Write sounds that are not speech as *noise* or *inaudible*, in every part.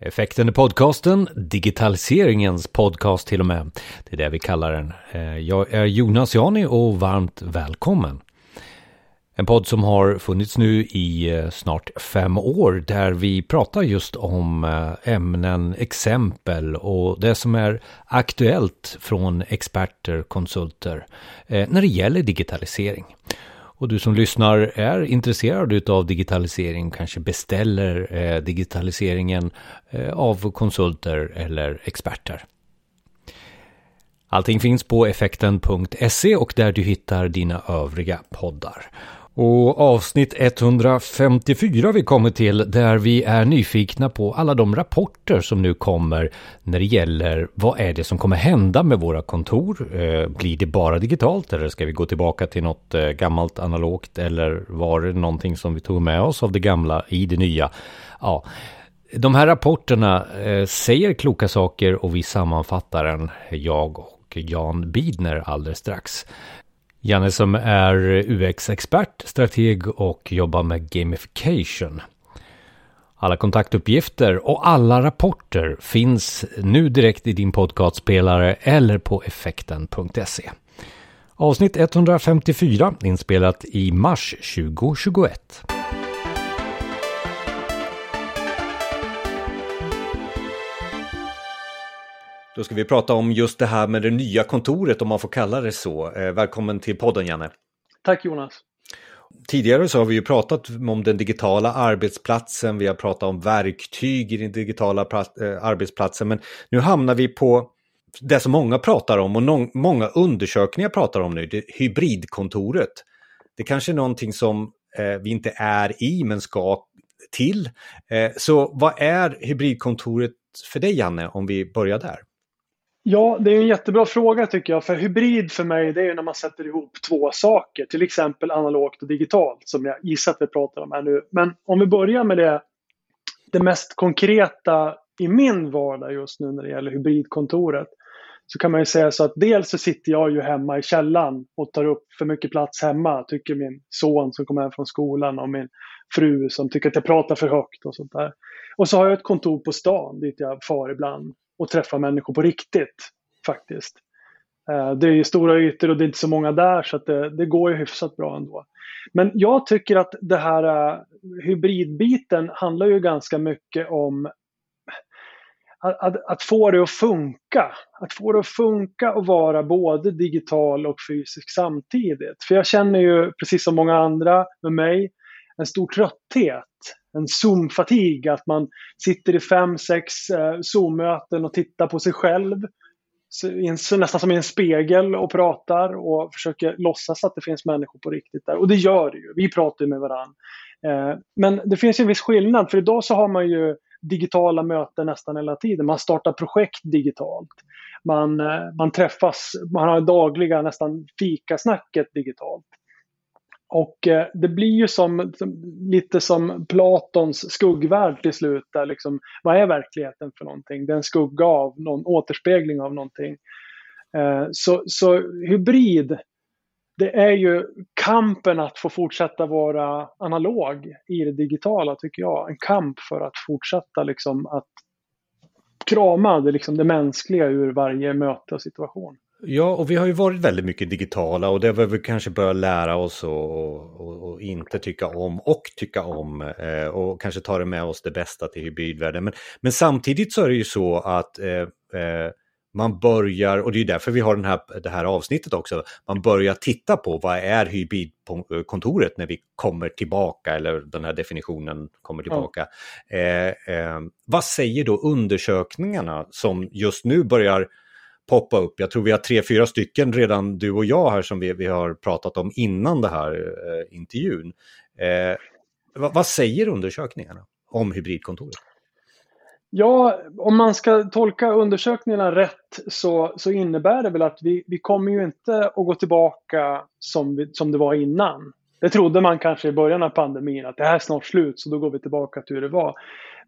Effekten i podcasten, digitaliseringens podcast till och med. Det är det vi kallar den. Eh, jag är Jonas Jani och varmt välkommen. En podd som har funnits nu i eh, snart fem år där vi pratar just om eh, ämnen, exempel och det som är aktuellt från experter, konsulter när det gäller digitalisering. Och du som lyssnar är intresserad av digitalisering, kanske beställer eh, digitaliseringen eh, av konsulter eller experter. Allting finns på effekten.se och där du hittar dina övriga poddar. Och avsnitt 154 vi kommer till där vi är nyfikna på alla de rapporter som nu kommer när det gäller vad är det som kommer hända med våra kontor? Eh, blir det bara digitalt eller ska vi gå tillbaka till något eh, gammalt analogt eller var det någonting som vi tog med oss av det gamla i det nya? Ja, de här rapporterna eh, säger kloka saker och vi sammanfattar den, jag och Jan Bidner alldeles strax. Janne som är UX-expert, strateg och jobbar med gamification. Alla kontaktuppgifter och alla rapporter finns nu direkt i din podcastspelare eller på effekten.se. Avsnitt 154 inspelat i mars 2021. Då ska vi prata om just det här med det nya kontoret, om man får kalla det så. Eh, välkommen till podden, Janne. Tack Jonas. Tidigare så har vi ju pratat om den digitala arbetsplatsen, vi har pratat om verktyg i den digitala eh, arbetsplatsen, men nu hamnar vi på det som många pratar om och många undersökningar pratar om nu, det hybridkontoret. Det kanske är någonting som eh, vi inte är i men ska till. Eh, så vad är hybridkontoret för dig Janne, om vi börjar där? Ja, det är en jättebra fråga tycker jag. För hybrid för mig det är när man sätter ihop två saker. Till exempel analogt och digitalt som jag gissar att vi pratar om här nu. Men om vi börjar med det, det mest konkreta i min vardag just nu när det gäller hybridkontoret. Så kan man ju säga så att dels så sitter jag ju hemma i källan och tar upp för mycket plats hemma. Tycker min son som kommer hem från skolan och min fru som tycker att jag pratar för högt och sånt där. Och så har jag ett kontor på stan dit jag far ibland och träffa människor på riktigt faktiskt. Eh, det är ju stora ytor och det är inte så många där så att det, det går ju hyfsat bra ändå. Men jag tycker att det här uh, hybridbiten handlar ju ganska mycket om att, att, att, få det att funka. Att få det att funka och vara både digital och fysisk samtidigt. För jag känner ju, precis som många andra med mig, en stor trötthet en Zoom-fatig, att man sitter i fem, sex eh, Zoom-möten och tittar på sig själv. Nästan som i en spegel och pratar och försöker låtsas att det finns människor på riktigt där. Och det gör det ju. Vi pratar ju med varandra. Eh, men det finns en viss skillnad för idag så har man ju digitala möten nästan hela tiden. Man startar projekt digitalt. Man, eh, man träffas, man har dagliga nästan fikasnacket digitalt. Och eh, det blir ju som, lite som Platons skuggvärld till slut. Där liksom, vad är verkligheten för någonting? Det är en skugga av någon återspegling av någonting. Eh, så, så hybrid, det är ju kampen att få fortsätta vara analog i det digitala tycker jag. En kamp för att fortsätta liksom att krama det, liksom det mänskliga ur varje möte och situation. Ja, och vi har ju varit väldigt mycket digitala och det har vi kanske börjat lära oss och, och, och inte tycka om och tycka om eh, och kanske ta det med oss det bästa till hybridvärlden. Men, men samtidigt så är det ju så att eh, eh, man börjar, och det är därför vi har den här, det här avsnittet också, man börjar titta på vad är hybridkontoret när vi kommer tillbaka, eller den här definitionen kommer tillbaka. Mm. Vad säger då undersökningarna som just nu börjar poppa upp. Jag tror vi har tre, fyra stycken redan du och jag här som vi, vi har pratat om innan det här eh, intervjun. Eh, vad, vad, säger undersökningarna om hybridkontoret? Ja, om man ska tolka undersökningarna rätt så, så innebär det väl att vi, vi kommer ju inte att gå tillbaka som, vi, som det var innan. Det trodde man kanske i början av pandemin, att det här är snart slut, så då går vi tillbaka till hur det var.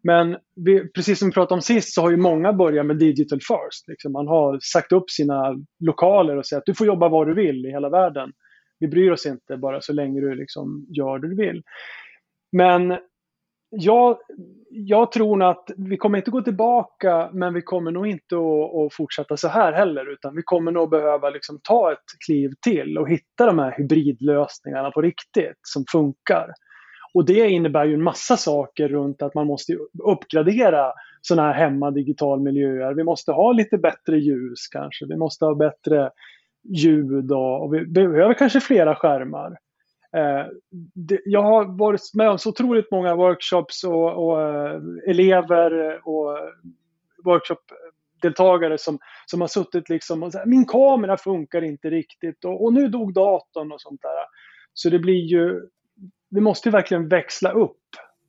Men vi, precis som vi pratade om sist så har ju många börjat med digital first. Liksom man har sagt upp sina lokaler och sagt att du får jobba var du vill i hela världen. Vi bryr oss inte bara så länge du liksom gör det du vill. Men jag, jag tror nog att vi kommer inte gå tillbaka, men vi kommer nog inte att, att fortsätta så här heller, utan vi kommer nog behöva liksom ta ett kliv till och hitta de här hybridlösningarna på riktigt som funkar. Och det innebär ju en massa saker runt att man måste uppgradera sådana här hemma miljöer. Vi måste ha lite bättre ljus kanske. Vi måste ha bättre ljud och, och vi behöver kanske flera skärmar. Eh, jag har varit med om så otroligt många workshops och, och eh, elever och workshopdeltagare som, som har suttit liksom och sagt min kamera funkar inte riktigt och, och nu dog datorn och sånt där. Så det blir ju, vi måste verkligen växla upp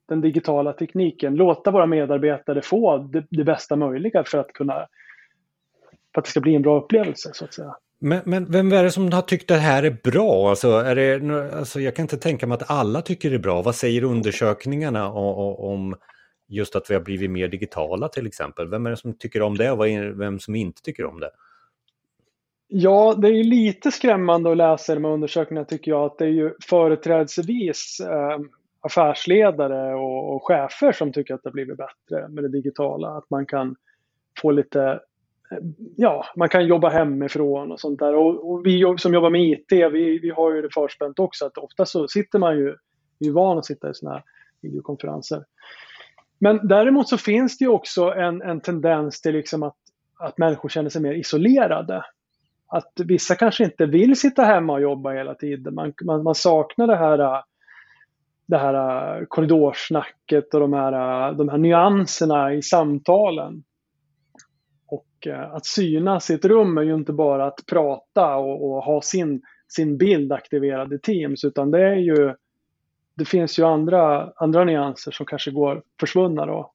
den digitala tekniken, låta våra medarbetare få det, det bästa möjliga för att kunna för att det ska bli en bra upplevelse så att säga. Men, men vem är det som har tyckt det här är bra? Alltså, är det, alltså, jag kan inte tänka mig att alla tycker det är bra. Vad säger undersökningarna om just att vi har blivit mer digitala till exempel? Vem är det som tycker om det och vem som inte tycker om det? Ja, det är lite skrämmande att läsa de här undersökningarna tycker jag. Att det är ju företrädesvis eh, affärsledare och, och, chefer som tycker att det har blivit bättre med det digitala. Att man kan få lite ja, man kan jobba hemifrån och sånt där. Och, och, vi som jobbar med IT, vi, vi har ju det förspänt också att ofta så sitter man ju, vi är van att sitta i sådana här videokonferenser. Men däremot så finns det ju också en, en tendens till liksom att, att människor känner sig mer isolerade. Att vissa kanske inte vill sitta hemma och jobba hela tiden. Man, man, man saknar det här det här korridorsnacket och de här, de här nyanserna i samtalen. Och att synas i ett rum är ju inte bara att prata och, och, ha sin, sin bild aktiverad i Teams utan det är ju det finns ju andra, andra nyanser som kanske går försvunna då.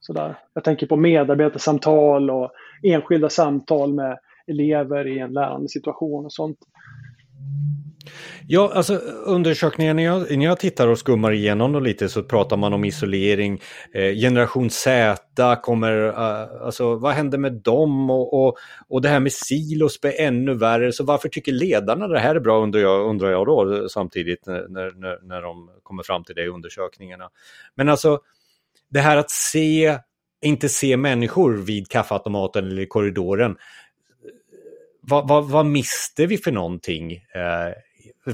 Sådär. Jag tänker på medarbetarsamtal och enskilda samtal med elever i en lärande situation och sånt. Ja, alltså undersökningen, när jag, när jag tittar och skummar igenom dem lite så pratar man om isolering. Eh, generation Z kommer, uh, alltså vad händer med dem? Och, och, och det här med silos blir ännu värre. Så varför tycker ledarna det här är bra undrar jag, undrar jag då eh, samtidigt när, när, när de kommer fram till det i undersökningarna. Men alltså, det här att se, inte se människor vid kaffeautomaten eller i korridoren vad, vad, vad mister vi för någonting? Eh,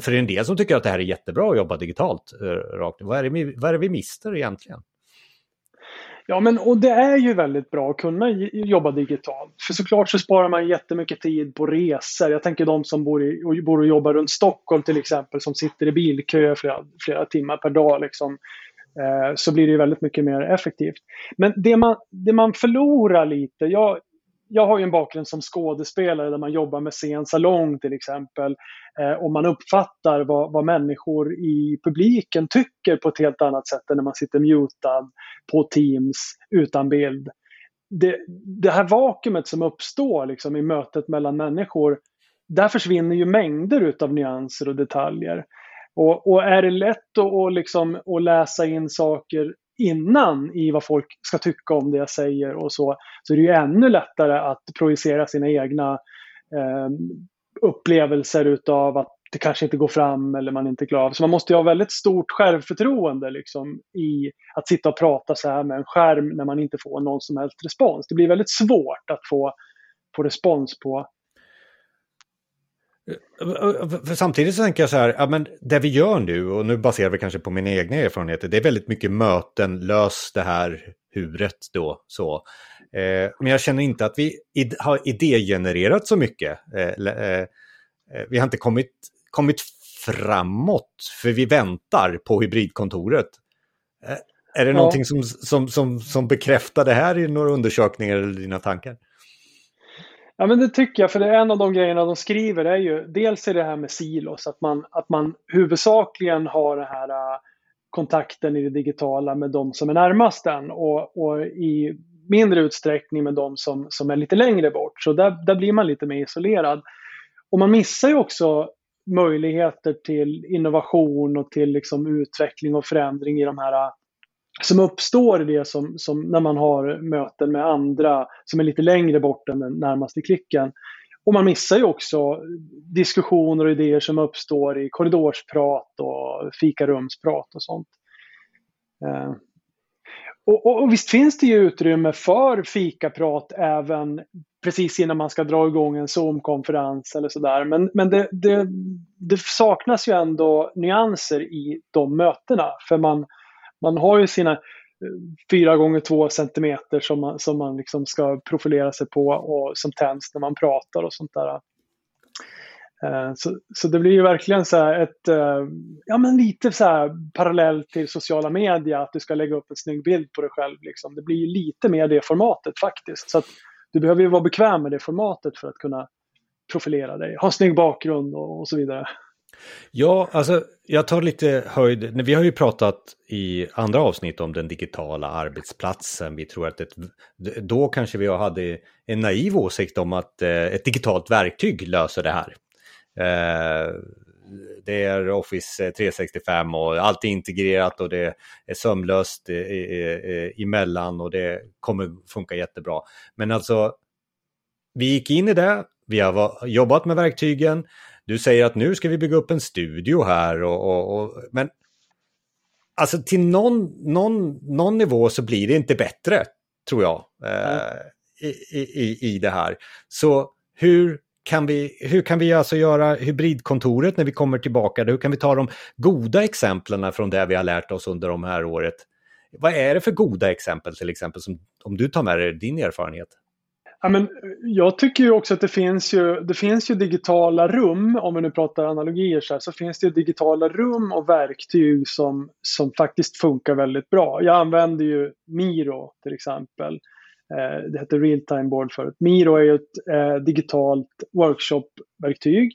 för det är en del som tycker att det här är jättebra att jobba digitalt. Eh, rakt. Vad, är det, vad är det vi mister egentligen? Ja, men och det är ju väldigt bra att kunna jobba digitalt. För såklart så sparar man jättemycket tid på resor. Jag tänker de som bor, i, och, bor och jobbar runt Stockholm till exempel, som sitter i bilkö flera, flera timmar per dag. Liksom, eh, så blir det väldigt mycket mer effektivt. Men det man, det man förlorar lite, jag, jag har ju en bakgrund som skådespelare där man jobbar med scen salong till exempel. Eh, och man uppfattar vad, vad människor i publiken tycker på ett helt annat sätt än när man sitter mutad på Teams utan bild. Det, det här vakuumet som uppstår liksom, i mötet mellan människor, där försvinner ju mängder av nyanser och detaljer. Och, och är det lätt att, och liksom, att läsa in saker innan i vad folk ska tycka om det jag säger och så, så är det ju ännu lättare att projicera sina egna eh, upplevelser utav att det kanske inte går fram eller man inte klarar av. Så man måste ju ha väldigt stort självförtroende liksom, i att sitta och prata så här med en skärm när man inte får någon som helst respons. Det blir väldigt svårt att få, få respons på för samtidigt så tänker jag så här, ja, men det vi gör nu, och nu baserar vi kanske på mina egna erfarenheter, det är väldigt mycket möten, lös det här huret då. Så. Eh, men jag känner inte att vi id har idégenererat så mycket. Eh, eh, eh, vi har inte kommit, kommit framåt, för vi väntar på hybridkontoret. Eh, är det ja. någonting som, som, som, som bekräftar det här i några undersökningar eller dina tankar? Ja men det tycker jag, för det är en av de grejerna de skriver är ju dels är det här med silos, att man, att man huvudsakligen har den här uh, kontakten i det digitala med de som är närmast den och, och i mindre utsträckning med de som, som är lite längre bort. Så där, där blir man lite mer isolerad. Och man missar ju också möjligheter till innovation och till liksom utveckling och förändring i de här äh, som uppstår i det som, som när man har möten med andra som är lite längre bort än den närmaste klicken. Och man missar ju också diskussioner och idéer som uppstår i korridorsprat och fikarumsprat och sånt. Eh, och, och, och, visst finns det ju utrymme för fikaprat även precis innan man ska dra igång en Zoom-konferens eller sådär. Men, men det, det, det, saknas ju ändå nyanser i de mötena. För man, man har ju sina eh, 4 gånger 2 centimeter som man, som man liksom ska profilera sig på och som tänds när man pratar och sånt där. Eh, så, så det blir ju verkligen så ett, eh, ja men lite så här parallellt till sociala medier, att du ska lägga upp en snygg bild på dig själv. Liksom. Det blir ju lite mer det formatet faktiskt. Så du behöver ju vara bekväm med det formatet för att kunna profilera dig, ha en snygg bakgrund och, och så vidare. Ja, alltså jag tar lite höjd. Vi har ju pratat i andra avsnitt om den digitala arbetsplatsen. Vi tror att ett, då kanske vi hade en naiv åsikt om att eh, ett digitalt verktyg löser det här. Eh, det är Office eh, 365 och allt är integrerat och det är sömlöst emellan och det kommer funka jättebra. Men alltså, vi gick in i det, vi har jobbat med verktygen, du säger att nu ska vi bygga upp en studio här och, och, och men alltså till någon, någon, någon nivå så blir det inte bättre, tror jag, eh, i, i, i det här. Så hur kan vi, hur kan vi alltså göra hybridkontoret när vi kommer tillbaka? Hur kan vi ta de goda exemplen från det vi har lärt oss under de här året? Vad är det för goda exempel till exempel, som, om du tar med dig din erfarenhet? Ja, men eh, jag tycker ju också att det finns ju, det finns ju digitala rum, om vi nu pratar analogier så, här, så finns det ju digitala rum och verktyg som, som faktiskt funkar väldigt bra. Jag använder ju Miro till exempel. Eh, det heter Realtime Board förut. Miro är ju ett eh, digitalt workshop-verktyg.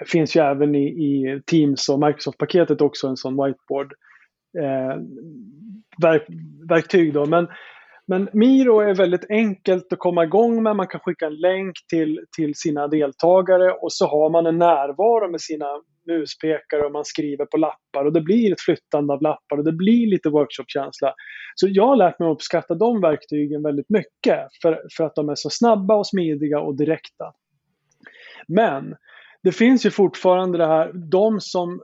Eh, finns ju även i, i Teams och Microsoft-paketet också en sån whiteboard eh, verk, verktyg. Då. Men, men Miro är väldigt enkelt att komma igång med. Man kan skicka en länk till, till sina deltagare och så har man en närvaro med sina muspekare och man skriver på lappar och det blir ett flyttande av lappar och det blir lite workshopkänsla. Så jag har lärt mig att uppskatta de verktygen väldigt mycket för, för att de är så snabba och smidiga och direkta. Men det finns ju fortfarande det här, de som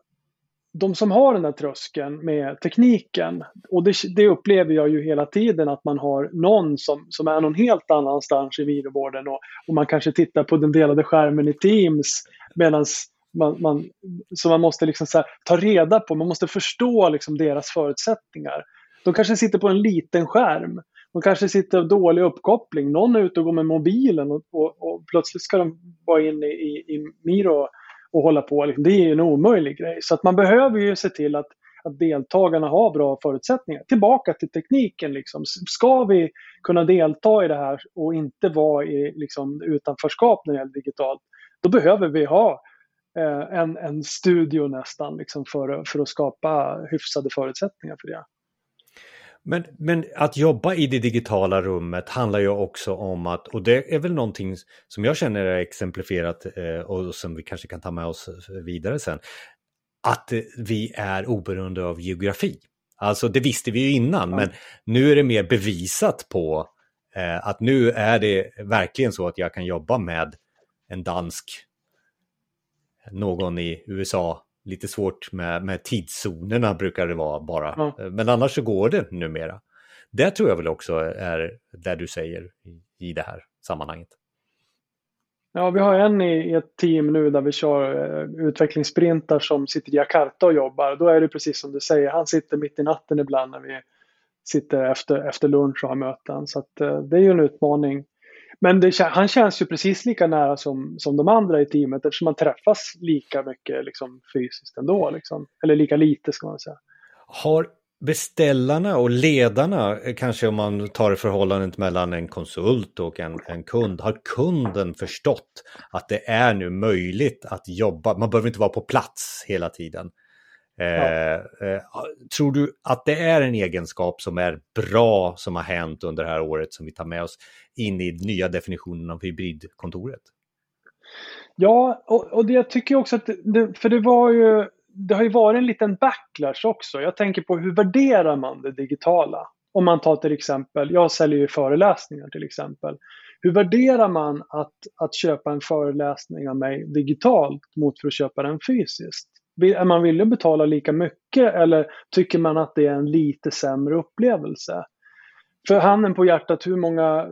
de som har den där tröskeln med tekniken, och det, det, upplever jag ju hela tiden att man har någon som, som är någon helt annanstans i videovården och, och man kanske tittar på den delade skärmen i Teams medan man, man, så man måste liksom här, ta reda på, man måste förstå liksom deras förutsättningar. De kanske sitter på en liten skärm. De kanske sitter dålig uppkoppling. Någon är ute och går med mobilen och, och, och plötsligt ska de vara inne i, i Miro och hålla på. Liksom, det är en omöjlig grej. Så att man behöver ju se till att, att deltagarna har bra förutsättningar. Tillbaka till tekniken. Liksom. Ska vi kunna delta i det här och inte vara i liksom, utanförskap när det gäller digitalt, då behöver vi ha eh, en, en studio nästan liksom, för, för att skapa hyfsade förutsättningar för det. Men, men att jobba i det digitala rummet handlar ju också om att, och det är väl någonting som jag känner är exemplifierat eh, och som vi kanske kan ta med oss vidare sen, att vi är oberoende av geografi. Alltså det visste vi ju innan, ja. men nu är det mer bevisat på eh, att nu är det verkligen så att jag kan jobba med en dansk, någon i USA, lite svårt med, med tidszonerna brukar det vara bara. Ja. Men annars så går det numera. Det tror jag väl också är det du säger i, det här sammanhanget. Ja, vi har en i, ett team nu där vi kör uh, utvecklingssprintar som sitter i Jakarta och jobbar. Då är det precis som du säger, han sitter mitt i natten ibland när vi sitter efter, efter lunch och har möten. Så att, uh, det är ju en utmaning. Men det, han känns ju precis lika nära som, som de andra i teamet eftersom man träffas lika mycket liksom, fysiskt ändå. Liksom. Eller lika lite ska man säga. Har beställarna och ledarna, eh, kanske om man tar förhållandet mellan en konsult och en, en kund, har kunden förstått att det är nu möjligt att jobba, man behöver inte vara på plats hela tiden. Eh, eh, tror du att det är en egenskap som är bra som har hänt under det här året som vi tar med oss in i nya definitionen av hybridkontoret? Ja, och, och det jag tycker också att, det, för det var ju, det har ju varit en liten backlash också. Jag tänker på hur värderar man det digitala? Om man tar till exempel, jag säljer ju föreläsningar till exempel. Hur värderar man att, att köpa en föreläsning av mig digitalt mot för att köpa den fysiskt? Är man villig att betala lika mycket eller tycker man att det är en lite sämre upplevelse? För handen på hjärtat, hur många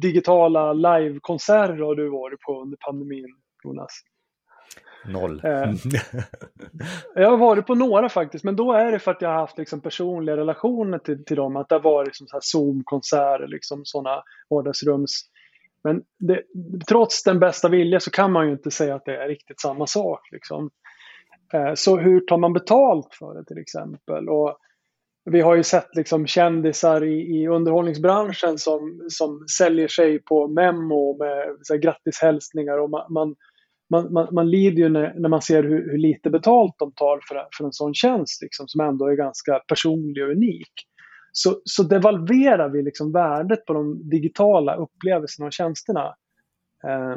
digitala livekonserter har du varit på under pandemin, Jonas? Noll. Eh, *laughs* jag har varit på några faktiskt, men då är det för att jag har haft liksom personliga relationer till, till dem. Att det har varit liksom Zoom-konserter, liksom sådana vardagsrums. Men det, trots den bästa vilja så kan man ju inte säga att det är riktigt samma sak. Liksom. Eh, så hur tar man betalt för det till exempel? Och vi har ju sett liksom kändisar i, i underhållningsbranschen som, som säljer sig på memo med så här, grattishälsningar. Och man, man, man, man, man lider ju när, när man ser hur, hur, lite betalt de tar för, för en sån tjänst liksom, som ändå är ganska personlig och unik. Så, så devalverar vi liksom värdet på de digitala upplevelserna och tjänsterna. Eh,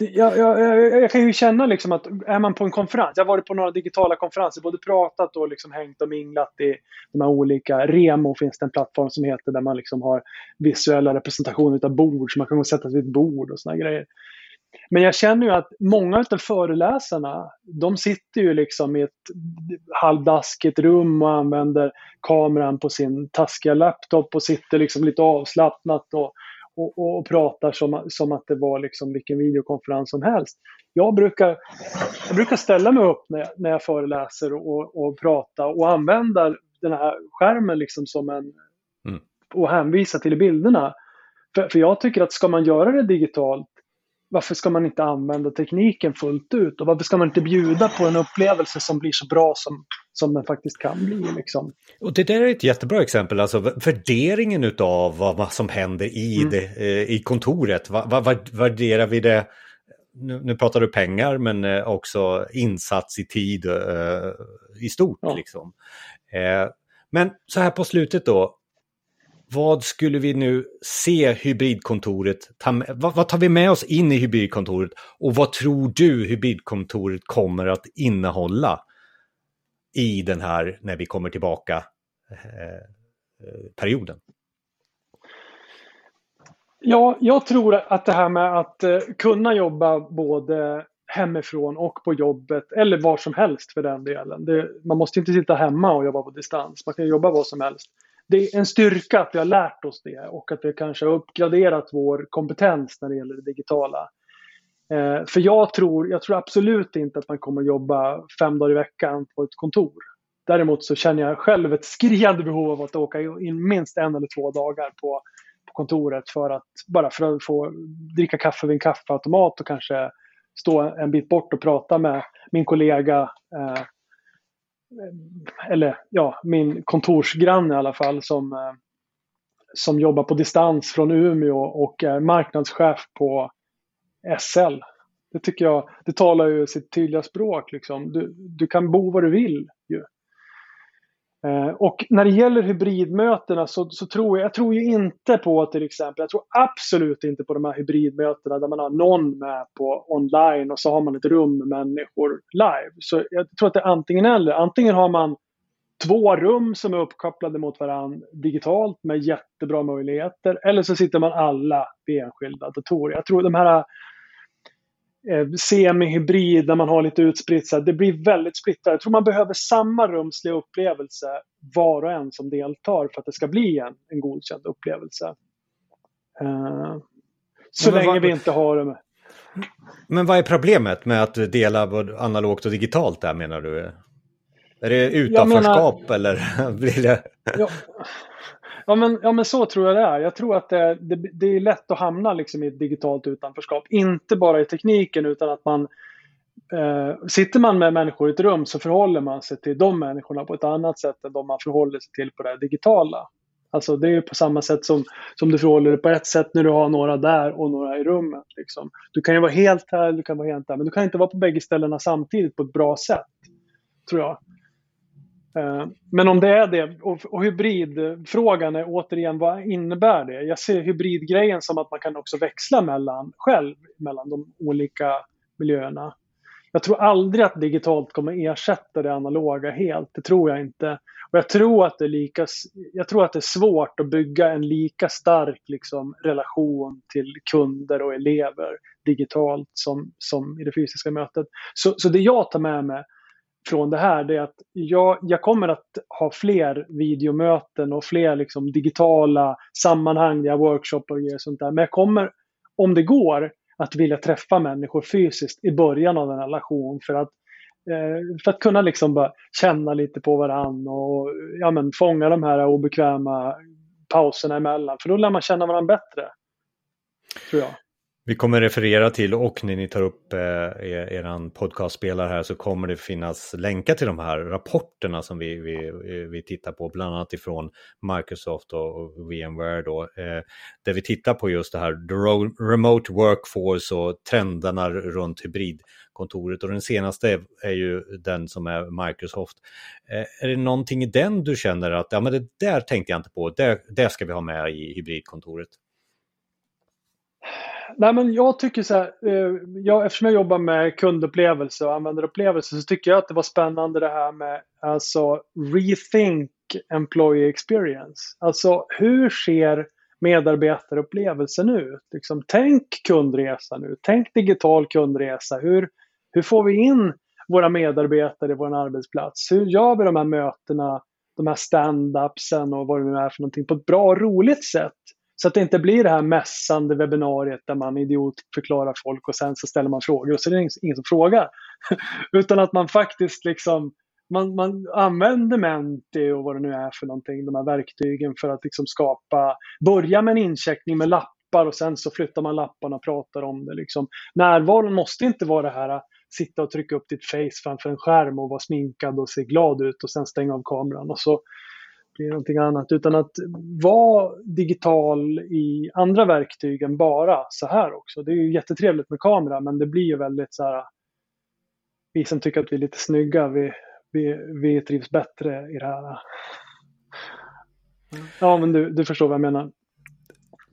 jag, jag, jag, jag, kan ju känna liksom att är man på en konferens, jag har varit på några digitala konferenser, både pratat och liksom hängt och minglat i de här olika, Remo finns det en plattform som heter där man liksom har visuella representationer av bord, så man kan gå och sätta sig vid ett bord och såna grejer. Men jag känner ju att många av föreläsarna, de sitter ju liksom i ett halvdaskigt rum och använder kameran på sin taskiga laptop och sitter liksom lite avslappnat och, och, och pratar som, som att det var liksom vilken videokonferens som helst. Jag brukar, jag brukar ställa mig upp när jag, när jag föreläser och, och prata och använda den här skärmen liksom som en mm. och hänvisa till bilderna. För, för jag tycker att ska man göra det digitalt varför ska man inte använda tekniken fullt ut? Och varför ska man inte bjuda på en upplevelse som blir så bra som, som den faktiskt kan bli? Liksom? Och det där är ett jättebra exempel, alltså värderingen av vad som händer i, mm. det, eh, i kontoret. Vad, vad, värderar vi det? Nu, nu, pratar du pengar, men eh, också insats i tid eh, i stort. Ja. Liksom. Eh, men så här på slutet då, vad skulle vi nu se hybridkontoret, ta vad, vad, tar vi med oss in i hybridkontoret och vad tror du hybridkontoret kommer att innehålla i den här, när vi kommer tillbaka, eh, eh, perioden? Ja, jag tror att det här med att eh, kunna jobba både hemifrån och på jobbet eller var som helst för den delen. Det, man måste inte sitta hemma och jobba på distans. Man kan jobba var som helst det är en styrka att vi har lärt oss det och att vi kanske har uppgraderat vår kompetens när det gäller det digitala. Eh, för jag tror, jag tror absolut inte att man kommer jobba fem dagar i veckan på ett kontor. Däremot så känner jag själv ett skriande behov av att åka in minst en eller två dagar på, på kontoret för att bara för att få dricka kaffe vid en kaffeautomat och kanske stå en bit bort och prata med min kollega eh, eller ja, min kontorsgranne i alla fall som, eh, som jobbar på distans från Umeå och är marknadschef på SL. Det tycker jag, det talar ju sitt tydliga språk liksom. Du, du kan bo var du vill ju. Eh, och när det gäller hybridmötena så, så, tror jag, jag tror ju inte på till exempel, jag tror absolut inte på de här hybridmötena där man har någon med på online och så har man ett rum med människor live. Så jag tror att det är antingen eller. Antingen har man två rum som är uppkopplade mot varandra digitalt med jättebra möjligheter. Eller så sitter man alla vid enskilda datorer. Jag tror de här eh, semi-hybrid där man har lite utspritt. Det blir väldigt splittrat. Jag tror man behöver samma rumsliga upplevelse var och en som deltar för att det ska bli en, en godkänd upplevelse. Uh, så länge vad, vi inte har det. Med. Men vad är problemet med att dela analogt och digitalt där menar du? Är det utanförskap menar, eller *laughs* blir det? Ja, Ja men, ja men så tror jag det är. Jag tror att det, det, det är lätt att hamna liksom i ett digitalt utanförskap. Inte bara i tekniken utan att man eh, Sitter man med människor i ett rum så förhåller man sig till de människorna på ett annat sätt än de man förhåller sig till på det digitala. Alltså det är på samma sätt som, som du förhåller dig på ett sätt när du har några där och några i rummet. Liksom. Du kan ju vara helt här, du kan vara helt där, men du kan inte vara på bägge ställena samtidigt på ett bra sätt. Tror jag. Eh, men om det är det, och hybridfrågan är återigen, vad innebär det? Jag ser hybridgrejen som att man kan också växla mellan själv, mellan de olika miljöerna. Jag tror aldrig att digitalt kommer ersätta det analoga helt, det tror jag inte. Och jag tror att det är lika, jag tror att det är svårt att bygga en lika stark liksom, relation till kunder och elever digitalt som, som i det fysiska mötet. Så, så det jag tar med mig från det här det är att jag, jag kommer att ha fler videomöten och fler liksom digitala sammanhang, jag workshoppar och sånt där. Men jag kommer, om det går, att vilja träffa människor fysiskt i början av en relation för att, eh, för att kunna liksom bara känna lite på varandra och ja, men, fånga de här obekväma pauserna emellan. För då lär man känna varandra bättre. Tror jag. Vi kommer referera till och när ni tar upp eh, er, er podcastspelare här så kommer det finnas länkar till de här rapporterna som vi, vi, vi tittar på, bland annat ifrån Microsoft och, VMware då, eh, där vi tittar på just det här the remote workforce och trenderna runt hybridkontoret och den senaste är, är ju den som är Microsoft. Eh, är det någonting i den du känner att ja, men det där tänkte jag inte på, det, det ska vi ha med i hybridkontoret? Nej men jag tycker så här, eh, jag, eftersom jag jobbar med kundupplevelse och användarupplevelse så tycker jag att det var spännande det här med alltså rethink employee experience. Alltså hur ser medarbetarupplevelsen ut? Liksom, tänk kundresa nu, tänk digital kundresa. Hur, hur får vi in våra medarbetare i vår arbetsplats? Hur gör vi de här mötena, de här stand-upsen och vad det nu är för någonting på ett bra och roligt sätt? Så att det inte blir det här mässande webbinariet där man idiotförklarar folk och sen så ställer man frågor och så är det ingen som frågar. *laughs* Utan att man faktiskt liksom man, man använder Menti och vad det nu är för någonting, de här verktygen för att liksom skapa, börja med en incheckning med lappar och sen så flyttar man lapparna och pratar om det. Liksom. Närvaron måste inte vara det här sitta och trycka upp ditt face framför en skärm och vara sminkad och se glad ut och sen stänga av kameran och så blir någonting annat. Utan att vara digital i andra verktyg än bara så här också. Det är ju jättetrevligt med kamera men det blir ju väldigt så här. Vi som tycker att vi är lite snygga, vi, vi, vi trivs bättre i det här. Ja, men du, du förstår vad jag menar.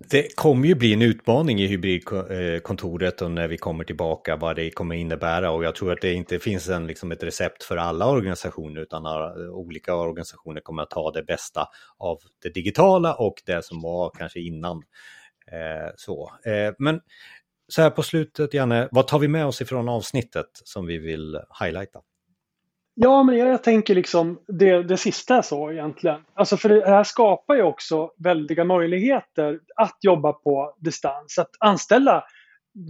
Det kommer ju bli en utmaning i hybridkontoret och när vi kommer tillbaka vad det kommer innebära och jag tror att det inte finns en, liksom ett recept för alla organisationer utan olika organisationer kommer att ta det bästa av det digitala och det som var kanske innan. Eh, så. Eh, men så här på slutet, Janne, vad tar vi med oss ifrån avsnittet som vi vill highlighta? Ja, men jag, tänker liksom det, det sista jag sa egentligen. Alltså för det här skapar ju också väldiga möjligheter att jobba på distans. Att anställa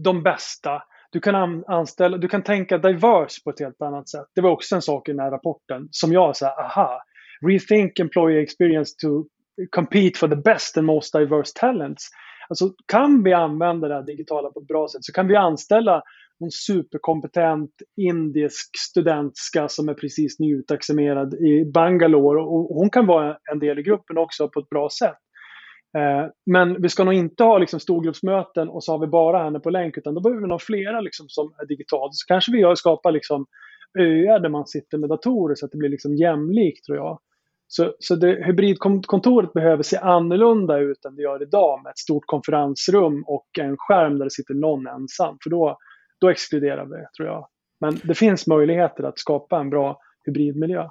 de bästa. Du kan, anställa, du kan tänka diverse på ett helt annat sätt. Det var också en sak i den här rapporten som jag sa, aha, rethink employee experience to compete for the best and most diverse talents. Alltså kan vi använda det här digitala på ett bra sätt så kan vi anställa någon superkompetent indisk studentska som är precis nyutexaminerad i Bangalore. Och hon kan vara en del i gruppen också på ett bra sätt. Eh, men vi ska nog inte ha liksom storgruppsmöten och så har vi bara henne på länk utan då behöver vi nog flera liksom som är digitalt. Så kanske vi skapar liksom öar där man sitter med datorer så att det blir liksom jämlikt tror jag. Så, så det, hybridkontoret behöver se annorlunda ut än det gör idag med ett stort konferensrum och en skärm där det sitter någon ensam. För då, då exkluderar vi, tror jag. Men det finns möjligheter att skapa en bra hybridmiljö.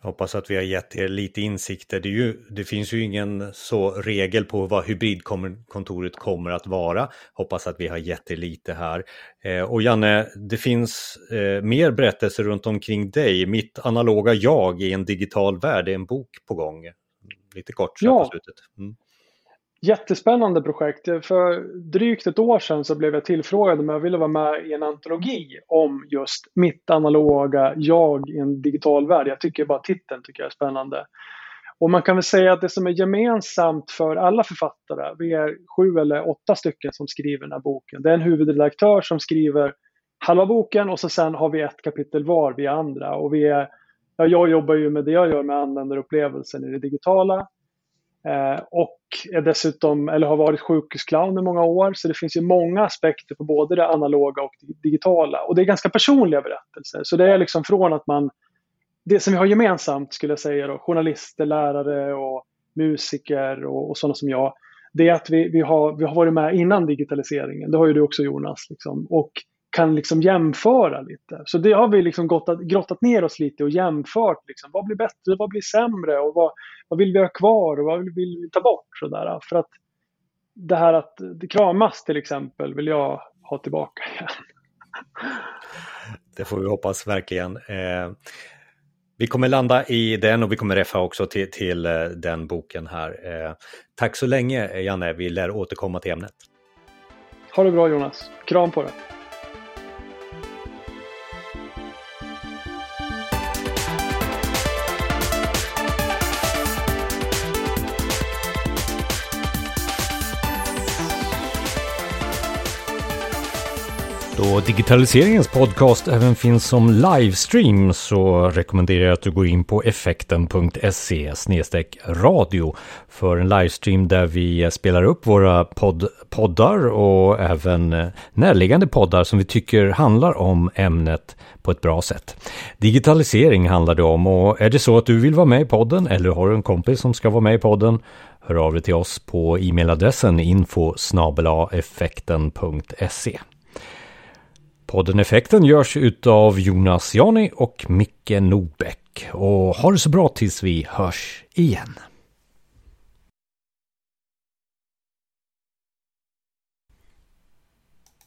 Jag hoppas att vi har gett er lite insikter. Det, ju, det, finns ju ingen så regel på vad hybridkontoret kommer att vara. Hoppas att vi har gett er lite här. Eh, och Janne, det finns eh, mer berättelser runt omkring dig. Mitt analoga jag i en digital värld, är en bok på gång. Lite kort så ja. på slutet. Mm. Jättespännande projekt. För drygt ett år sedan så blev jag tillfrågad om jag ville vara med i en antologi om just mitt analoga jag i en digital värld. Jag tycker bara titeln tycker jag är spännande. Och man kan väl säga att det som är gemensamt för alla författare, vi är sju eller åtta stycken som skriver den här boken. Det är en huvudredaktör som skriver halva boken och så sen har vi ett kapitel var, vi andra. Och vi är, ja, jag jobbar ju med det jag gör med användarupplevelsen i det digitala. Eh, och är dessutom, eller har varit sjukhusclown i många år. Så det finns ju många aspekter på både det analoga och det digitala. Och det är ganska personliga berättelser. Så det är liksom från att man, det som vi har gemensamt skulle jag säga då, journalister, lärare och musiker och, och sådana som jag. Det är att vi, vi, har, vi har varit med innan digitaliseringen. Det har ju du också Jonas. Liksom, och kan liksom jämföra lite. Så det har vi liksom grottat, grottat ner oss lite och jämfört. Liksom, vad blir bättre, vad blir sämre och vad, vad vill vi ha kvar och vad vill vi ta bort? Sådär. För att det här att det kramas till exempel vill jag ha tillbaka igen. Det får vi hoppas verkligen. Eh, vi kommer landa i den och vi kommer reffa också till, till eh, den boken här. Eh, tack så länge Janne, vi lär återkomma till ämnet. Ha det bra Jonas, kram på dig. Då digitaliseringens podcast även finns som livestream så rekommenderar jag att du går in på effekten.se radio för en livestream där vi spelar upp våra podd poddar och även närliggande poddar som vi tycker handlar om ämnet på ett bra sätt. Digitalisering handlar det om och är det så att du vill vara med i podden eller har du en kompis som ska vara med i podden hör av dig till oss på e-mailadressen info effekten.se. Podden Effekten görs utav Jonas Jani och Micke Nobäck. Och ha det så bra tills vi hörs igen.